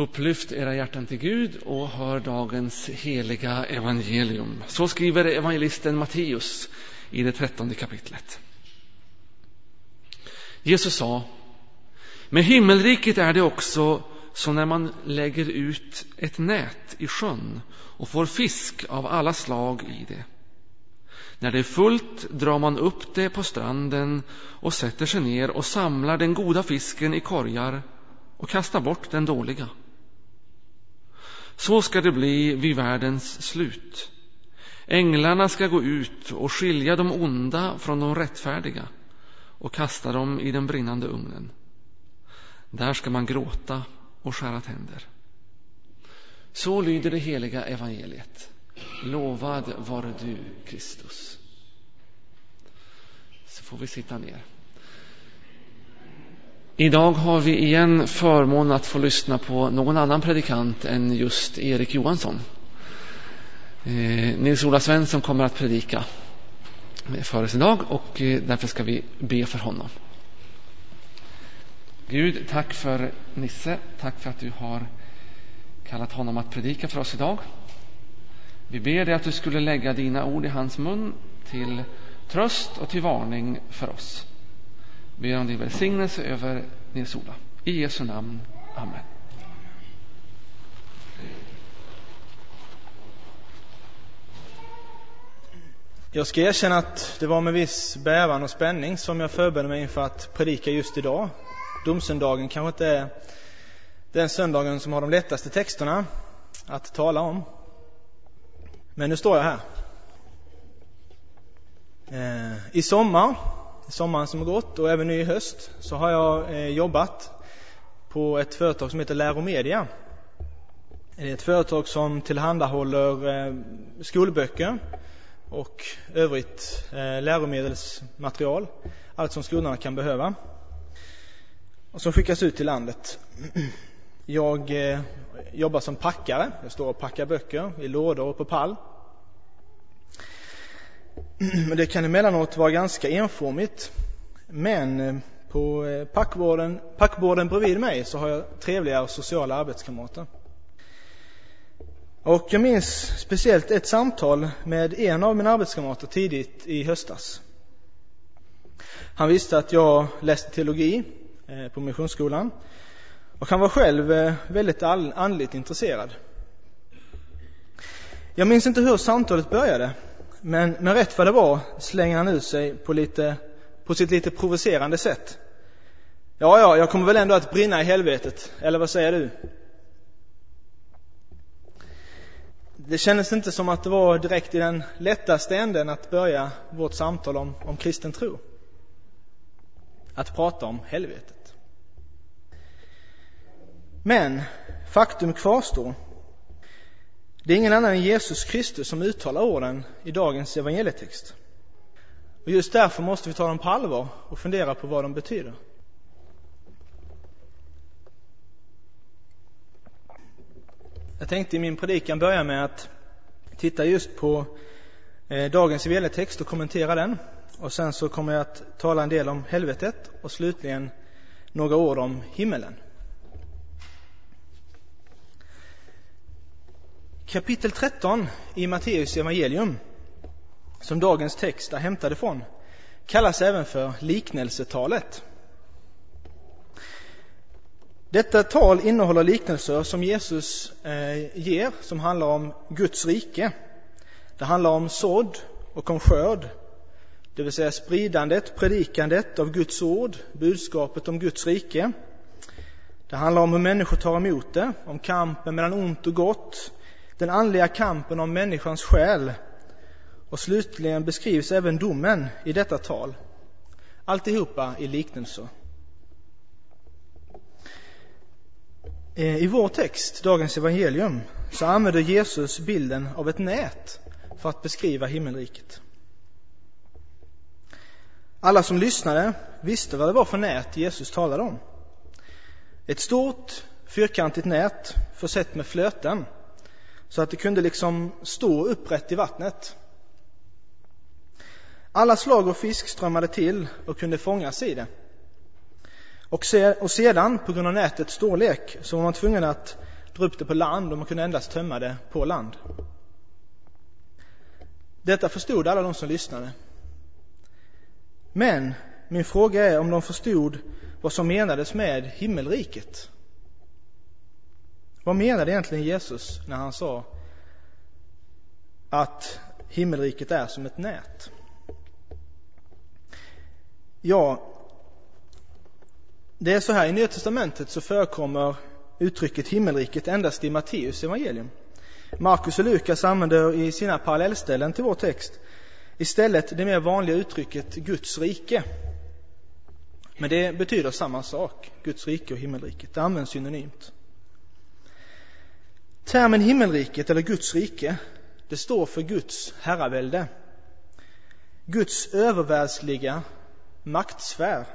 Upplyft era hjärtan till Gud och hör dagens heliga evangelium. Så skriver evangelisten Matteus i det trettonde kapitlet. Jesus sa, med himmelriket är det också så när man lägger ut ett nät i sjön och får fisk av alla slag i det. När det är fullt drar man upp det på stranden och sätter sig ner och samlar den goda fisken i korgar och kastar bort den dåliga. Så ska det bli vid världens slut. Änglarna ska gå ut och skilja de onda från de rättfärdiga och kasta dem i den brinnande ugnen. Där ska man gråta och skära tänder. Så lyder det heliga evangeliet. Lovad vare du, Kristus. Så får vi sitta ner. Idag har vi igen förmånen att få lyssna på någon annan predikant än just Erik Johansson. Eh, Nils-Ola Svensson kommer att predika för oss idag och eh, därför ska vi be för honom. Gud, tack för Nisse. Tack för att du har kallat honom att predika för oss idag. Vi ber dig att du skulle lägga dina ord i hans mun till tröst och till varning för oss. Vi ber om din välsignelse över Nils-Ola. I Jesu namn. Amen. Jag ska erkänna att det var med viss bävan och spänning som jag förberedde mig inför att predika just idag. Domsöndagen kanske inte är den söndagen som har de lättaste texterna att tala om. Men nu står jag här. Eh, I sommar, sommaren som har gått och även nu i höst, så har jag eh, jobbat på ett företag som heter Läromedia. Det är ett företag som tillhandahåller eh, skolböcker och övrigt eh, läromedelsmaterial, allt som skolorna kan behöva, och som skickas ut till landet. Jag eh, jobbar som packare. Jag står och packar böcker i lådor och på pall. Det kan emellanåt vara ganska enformigt. Men eh, på eh, packborden, packborden bredvid mig så har jag trevliga och sociala arbetskamrater. Och jag minns speciellt ett samtal med en av mina arbetskamrater tidigt i höstas. Han visste att jag läste teologi eh, på Missionsskolan och han var själv väldigt andligt intresserad. Jag minns inte hur samtalet började, men, men rätt vad det var slänger han ut sig på, lite, på sitt lite provocerande sätt. Ja, ja, jag kommer väl ändå att brinna i helvetet, eller vad säger du? Det kändes inte som att det var direkt i den lättaste änden att börja vårt samtal om, om kristen tro. Att prata om helvetet. Men faktum kvarstår det är ingen annan än Jesus Kristus som uttalar orden i dagens evangelietext. Och just därför måste vi ta dem på allvar och fundera på vad de betyder. Jag tänkte i min predikan börja med att titta just på eh, dagens evangelietext och kommentera den. Och sen så kommer jag att tala en del om helvetet och slutligen några ord om himmelen. Kapitel 13 i Matteus evangelium, som dagens text är hämtad ifrån, kallas även för liknelsetalet. Detta tal innehåller liknelser som Jesus eh, ger, som handlar om Guds rike. Det handlar om sådd och om skörd, det vill säga spridandet, predikandet av Guds ord, budskapet om Guds rike. Det handlar om hur människor tar emot det, om kampen mellan ont och gott, den andliga kampen om människans själ och slutligen beskrivs även domen i detta tal. Alltihopa i liknelser. Eh, I vår text, dagens evangelium, så använder Jesus bilden av ett nät för att beskriva himmelriket. Alla som lyssnade visste vad det var för nät Jesus talade om. Ett stort fyrkantigt nät försett med flöten så att det kunde liksom stå upprätt i vattnet. Alla slag av fisk strömmade till och kunde fångas i det. Och, sedan, på grund av nätets storlek, så var man tvungen att dra upp det på land och man kunde endast tömma det på land. Detta förstod alla de som lyssnade. Men min fråga är om de förstod vad som menades med himmelriket. Vad menade egentligen Jesus när han sa att himmelriket är som ett nät? Ja, det är så här, i Nya Testamentet så förekommer uttrycket himmelriket endast i Matteus evangelium. Markus och Lukas använder i sina parallellställen till vår text istället det mer vanliga uttrycket Guds rike. Men det betyder samma sak, Guds rike och himmelriket. Det används synonymt. Termen himmelriket eller Guds rike, det står för Guds herravälde. Guds övervärldsliga maktsfär.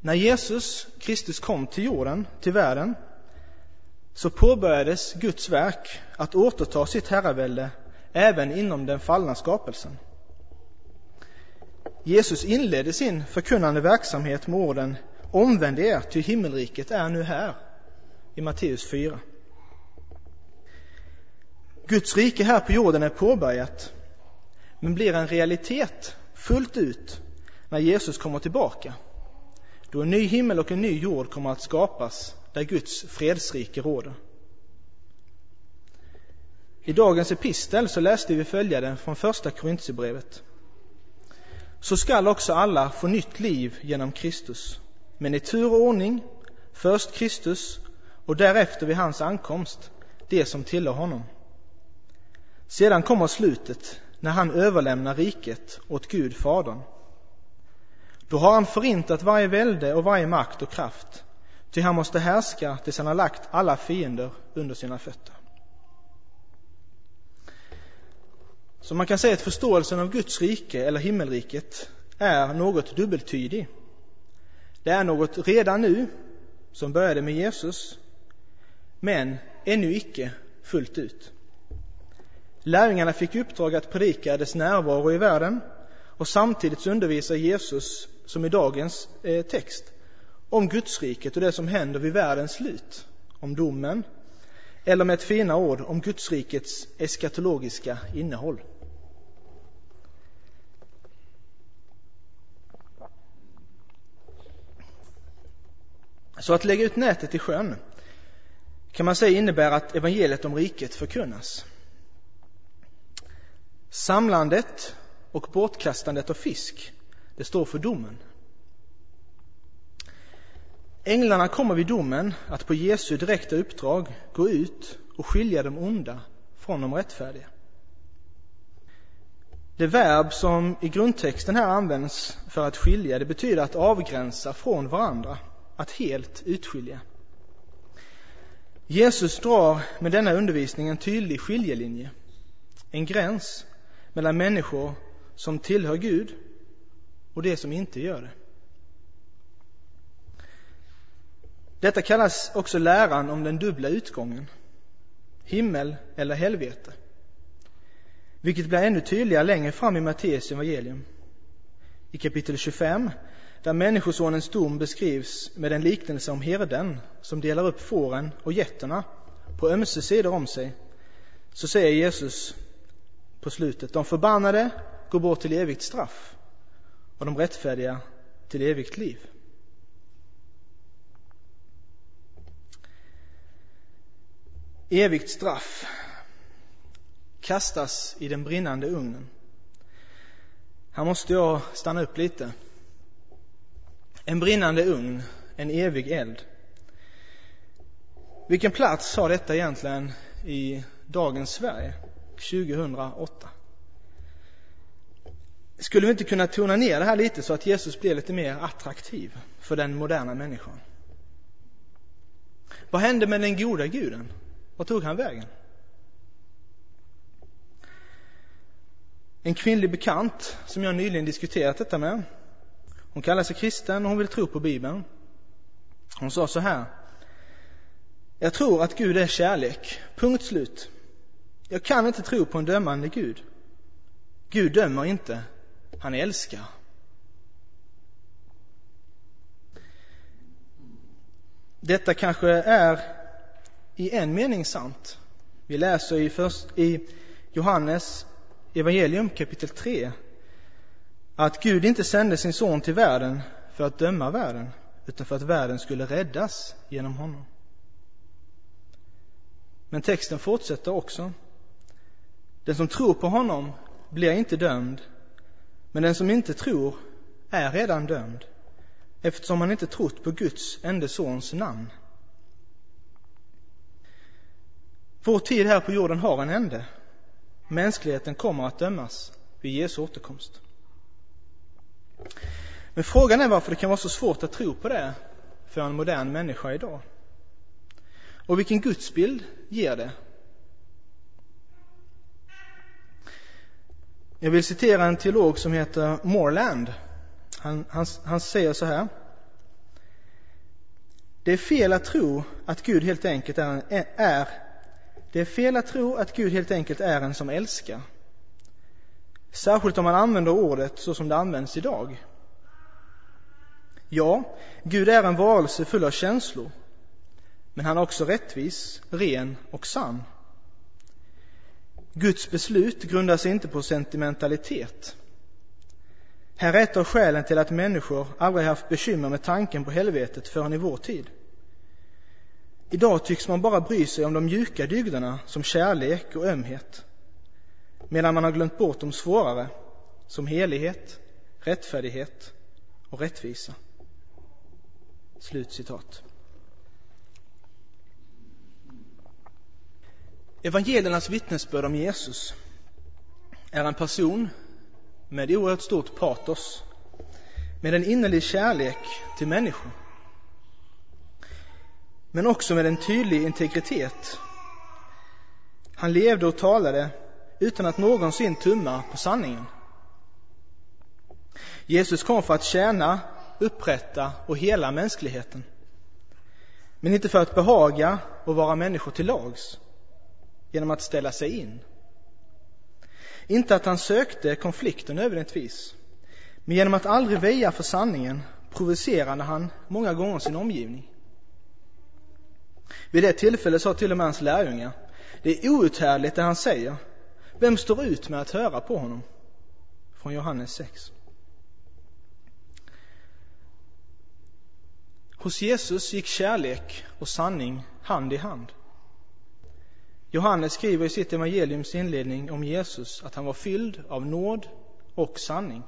När Jesus Kristus kom till jorden, till världen, så påbörjades Guds verk att återta sitt herravälde även inom den fallna skapelsen. Jesus inledde sin förkunnande verksamhet med orden Omvänd er, ty himmelriket är nu här, i Matteus 4. Guds rike här på jorden är påbörjat, men blir en realitet fullt ut när Jesus kommer tillbaka, då en ny himmel och en ny jord kommer att skapas där Guds fredsrike råder. I dagens epistel så läste vi följande från första Korintierbrevet. Så skall också alla få nytt liv genom Kristus, men i tur och ordning, först Kristus och därefter vid hans ankomst, det som tillhör honom. Sedan kommer slutet, när han överlämnar riket åt Gud Fadern. Då har han förintat varje välde och varje makt och kraft, ty han måste härska tills han har lagt alla fiender under sina fötter. Så man kan säga att förståelsen av Guds rike eller himmelriket är något dubbeltydig. Det är något redan nu, som började med Jesus, men ännu icke fullt ut. Lärjungarna fick i uppdrag att predika dess närvaro i världen och samtidigt undervisar Jesus, som i dagens eh, text, om Gudsriket och det som händer vid världens slut, om domen, eller med ett fina ord om Gudsrikets eskatologiska innehåll. Så att lägga ut nätet i sjön kan man säga innebär att evangeliet om riket förkunnas. Samlandet och bortkastandet av fisk, det står för domen. Änglarna kommer vid domen att på Jesu direkta uppdrag gå ut och skilja de onda från de rättfärdiga. Det verb som i grundtexten här används för att skilja, det betyder att avgränsa från varandra, att helt utskilja. Jesus drar med denna undervisning en tydlig skiljelinje, en gräns mellan människor som tillhör Gud och de som inte gör det. Detta kallas också läran om den dubbla utgången, himmel eller helvete, vilket blir ännu tydligare längre fram i Matteus evangelium. I kapitel 25, där Människosonens dom beskrivs med en liknelse om herden som delar upp fåren och getterna på ömse sidor om sig, så säger Jesus på slutet. De förbannade går bort till evigt straff och de rättfärdiga till evigt liv. Evigt straff kastas i den brinnande ugnen. Här måste jag stanna upp lite. En brinnande ugn, en evig eld. Vilken plats har detta egentligen i dagens Sverige? 2008. Skulle vi inte kunna tona ner det här lite så att Jesus blir lite mer attraktiv för den moderna människan? Vad hände med den goda guden? Vad tog han vägen? En kvinnlig bekant som jag nyligen diskuterat detta med. Hon kallar sig kristen och hon vill tro på Bibeln. Hon sa så här. Jag tror att Gud är kärlek. Punkt slut. Jag kan inte tro på en dömande Gud. Gud dömer inte, han älskar. Detta kanske är i en mening sant. Vi läser i, först, i Johannes evangelium kapitel 3 att Gud inte sände sin son till världen för att döma världen utan för att världen skulle räddas genom honom. Men texten fortsätter också. Den som tror på honom blir inte dömd, men den som inte tror är redan dömd eftersom han inte trott på Guds enda sons namn. Vår tid här på jorden har en ände. Mänskligheten kommer att dömas vid Jesu återkomst. Men frågan är varför det kan vara så svårt att tro på det för en modern människa idag. Och vilken gudsbild ger det? Jag vill citera en teolog som heter Morland. Han, han, han säger så här. Det är fel att tro att Gud helt enkelt är, är det är fel att tro att Gud helt enkelt är en som älskar. Särskilt om man använder ordet så som det används idag. Ja, Gud är en varelse full av känslor. Men han är också rättvis, ren och sann. Guds beslut grundar sig inte på sentimentalitet. Här är ett av skälen till att människor aldrig haft bekymmer med tanken på helvetet förrän i vår tid. Idag tycks man bara bry sig om de mjuka dygderna som kärlek och ömhet, medan man har glömt bort de svårare, som helighet, rättfärdighet och rättvisa. Slutcitat. Evangeliernas vittnesbörd om Jesus är en person med oerhört stort patos, med en innerlig kärlek till människor, men också med en tydlig integritet. Han levde och talade utan att någonsin tumma på sanningen. Jesus kom för att tjäna, upprätta och hela mänskligheten. Men inte för att behaga och vara människor till lags genom att ställa sig in. Inte att han sökte konflikten nödvändigtvis, men genom att aldrig väja för sanningen provocerade han många gånger sin omgivning. Vid det tillfället sa till och med hans lärjungar, det är outhärdligt det han säger. Vem står ut med att höra på honom? Från Johannes 6. Hos Jesus gick kärlek och sanning hand i hand. Johannes skriver i sitt evangeliums inledning om Jesus att han var fylld av nåd och sanning.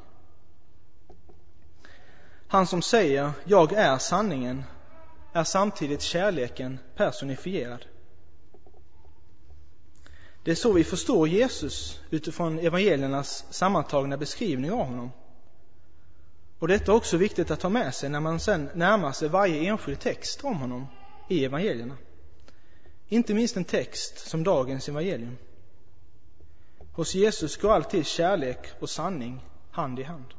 Han som säger ”Jag är sanningen” är samtidigt kärleken personifierad. Det är så vi förstår Jesus utifrån evangeliernas sammantagna beskrivning av honom. Och detta är också viktigt att ta med sig när man sen närmar sig varje enskild text om honom i evangelierna. Inte minst en text som dagens evangelium. Hos Jesus går alltid kärlek och sanning hand i hand.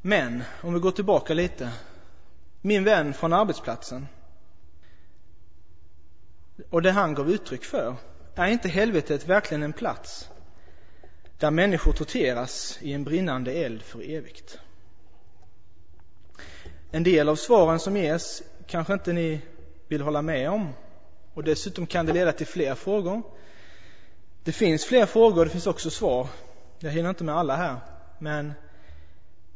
Men, om vi går tillbaka lite. Min vän från arbetsplatsen och det han gav uttryck för. Är inte helvetet verkligen en plats där människor torteras i en brinnande eld för evigt? En del av svaren som ges kanske inte ni vill hålla med om och dessutom kan det leda till fler frågor. Det finns fler frågor det finns också svar. Jag hinner inte med alla här, men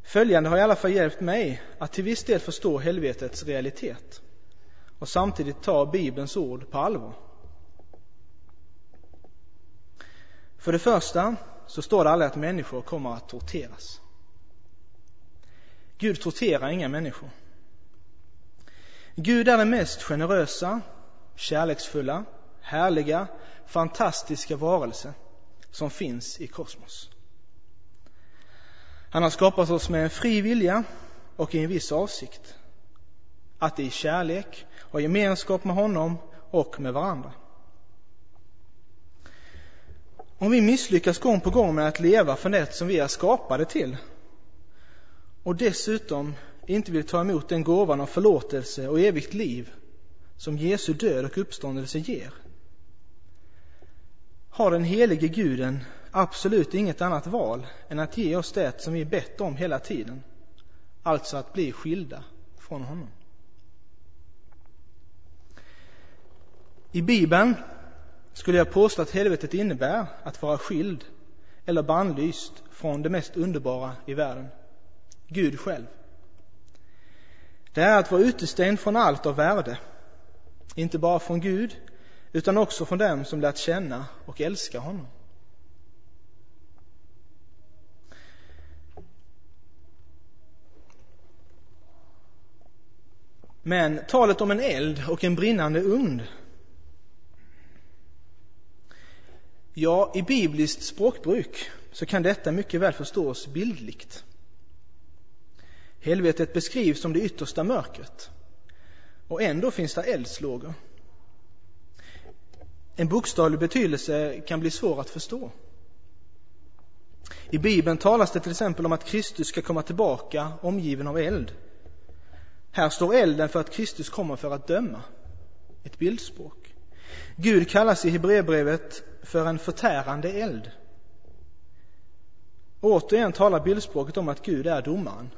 följande har i alla fall hjälpt mig att till viss del förstå helvetets realitet och samtidigt ta Bibelns ord på allvar. För det första så står det aldrig att människor kommer att torteras. Gud torterar inga människor. Gud är den mest generösa, kärleksfulla, härliga, fantastiska varelse som finns i kosmos. Han har skapat oss med en fri vilja och i en viss avsikt. Att i kärlek ha gemenskap med honom och med varandra. Om vi misslyckas gång på gång med att leva för det som vi är skapade till och dessutom inte vill ta emot den gåvan av förlåtelse och evigt liv som Jesu död och uppståndelse ger har den helige guden absolut inget annat val än att ge oss det som vi bett om hela tiden alltså att bli skilda från honom. I Bibeln skulle jag påstå att helvetet innebär att vara skild eller bannlyst från det mest underbara i världen, Gud själv. Det är att vara utestängd från allt av värde, inte bara från Gud utan också från dem som lärt känna och älska honom. Men talet om en eld och en brinnande ugn Ja, i bibliskt språkbruk så kan detta mycket väl förstås bildligt. Helvetet beskrivs som det yttersta mörkret och ändå finns där eldslågor. En bokstavlig betydelse kan bli svår att förstå. I Bibeln talas det till exempel om att Kristus ska komma tillbaka omgiven av eld. Här står elden för att Kristus kommer för att döma. Ett bildspråk. Gud kallas i Hebreerbrevet för en förtärande eld. Återigen talar bildspråket om att Gud är domaren.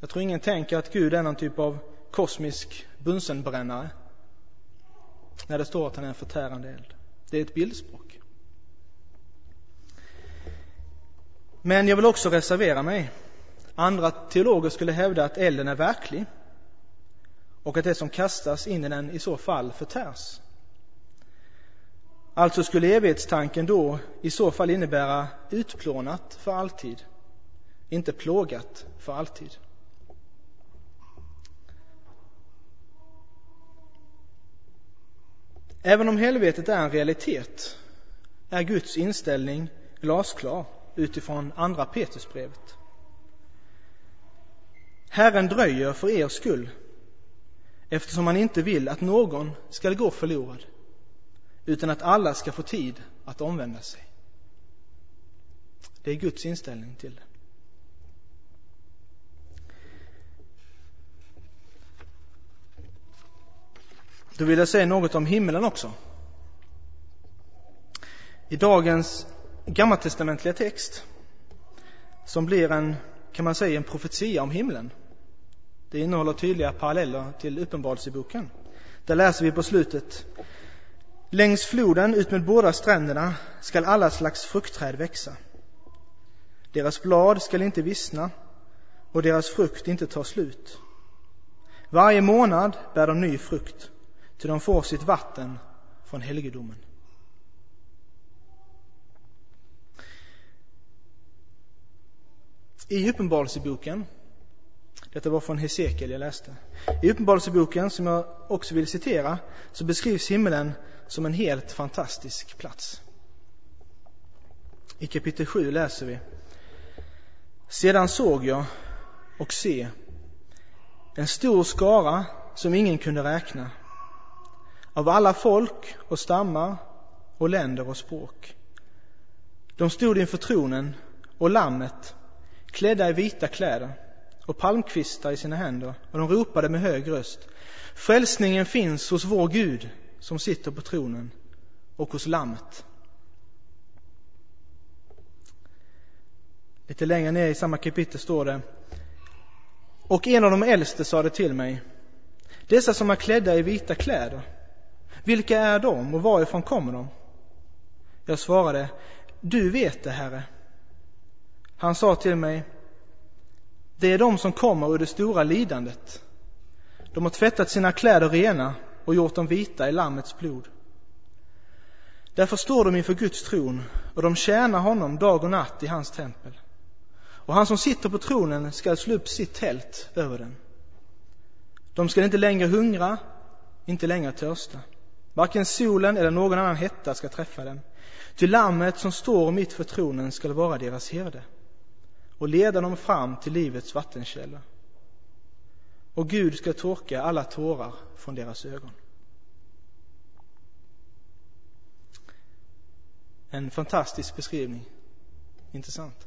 Jag tror ingen tänker att Gud är någon typ av kosmisk bunsenbrännare när det står att han är en förtärande eld. Det är ett bildspråk. Men jag vill också reservera mig. Andra teologer skulle hävda att elden är verklig och att det som kastas in i den i så fall förtärs. Alltså skulle evighetstanken då i så fall innebära utplånat för alltid, inte plågat för alltid. Även om helvetet är en realitet är Guds inställning glasklar utifrån andra Petrusbrevet. Herren dröjer för er skull eftersom han inte vill att någon skall gå förlorad utan att alla ska få tid att omvända sig. Det är Guds inställning till det. Då vill jag säga något om himlen också. I dagens gammaltestamentliga text, som blir en, kan man säga, en profetia om himlen. Det innehåller tydliga paralleller till Uppenbarelseboken. Där läser vi på slutet Längs floden utmed båda stränderna skall alla slags fruktträd växa. Deras blad skall inte vissna och deras frukt inte ta slut. Varje månad bär de ny frukt, till de får sitt vatten från helgedomen. I Uppenbarelseboken, detta var från Hesekiel jag läste, i Uppenbarelseboken som jag också vill citera så beskrivs himlen som en helt fantastisk plats. I kapitel 7 läser vi Sedan såg jag och se en stor skara som ingen kunde räkna av alla folk och stammar och länder och språk. De stod inför tronen och lammet klädda i vita kläder och palmkvistar i sina händer och de ropade med hög röst Frälsningen finns hos vår Gud som sitter på tronen och hos Lammet. Lite längre ner i samma kapitel står det Och en av de äldste sade till mig Dessa som är klädda i vita kläder, vilka är de och varifrån kommer de? Jag svarade Du vet det, Herre. Han sa till mig det är de som kommer ur det stora lidandet. De har tvättat sina kläder rena och gjort dem vita i Lammets blod. Därför står de inför Guds tron och de tjänar honom dag och natt i hans tempel. Och han som sitter på tronen skall slå upp sitt tält över den. De skall inte längre hungra, inte längre törsta. Varken solen eller någon annan hetta ska träffa dem. Ty lammet som står mitt för tronen skall vara deras herde och leda dem fram till livets vattenkälla. och Gud ska torka alla tårar från deras ögon. En fantastisk beskrivning. Intressant.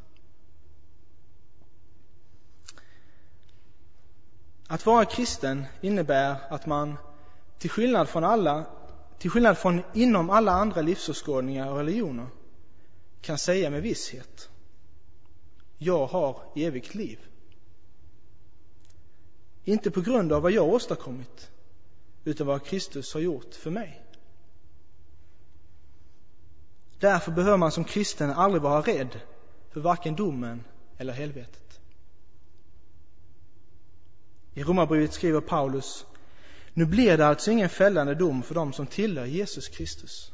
Att vara kristen innebär att man till skillnad från alla, till skillnad från inom alla andra livsåskådningar och religioner kan säga med visshet jag har evigt liv. Inte på grund av vad jag åstadkommit, utan vad Kristus har gjort för mig. Därför behöver man som kristen aldrig vara rädd för varken domen eller helvetet. I Romarbrevet skriver Paulus Nu blir det alltså ingen fällande dom för dem som tillhör Jesus Kristus.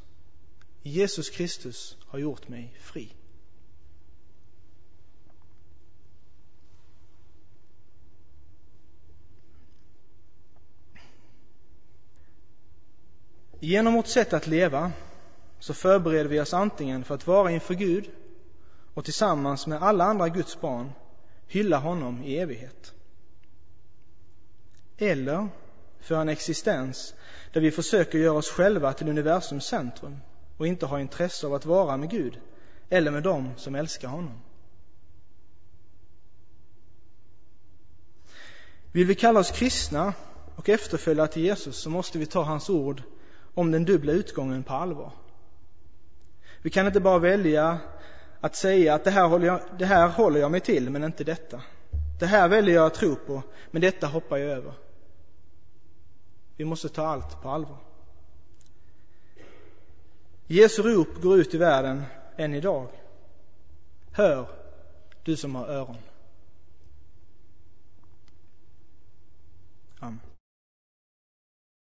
Jesus Kristus har gjort mig fri. Genom vårt sätt att leva så förbereder vi oss antingen för att vara inför Gud och tillsammans med alla andra Guds barn hylla honom i evighet. Eller för en existens där vi försöker göra oss själva till universums centrum och inte har intresse av att vara med Gud eller med dem som älskar honom. Vill vi kalla oss kristna och efterfölja till Jesus så måste vi ta hans ord om den dubbla utgången på allvar. Vi kan inte bara välja att säga att det här, håller jag, det här håller jag mig till, men inte detta. Det här väljer jag att tro på, men detta hoppar jag över. Vi måste ta allt på allvar. Jesu rop går ut i världen än idag. Hör, du som har öron. Amen.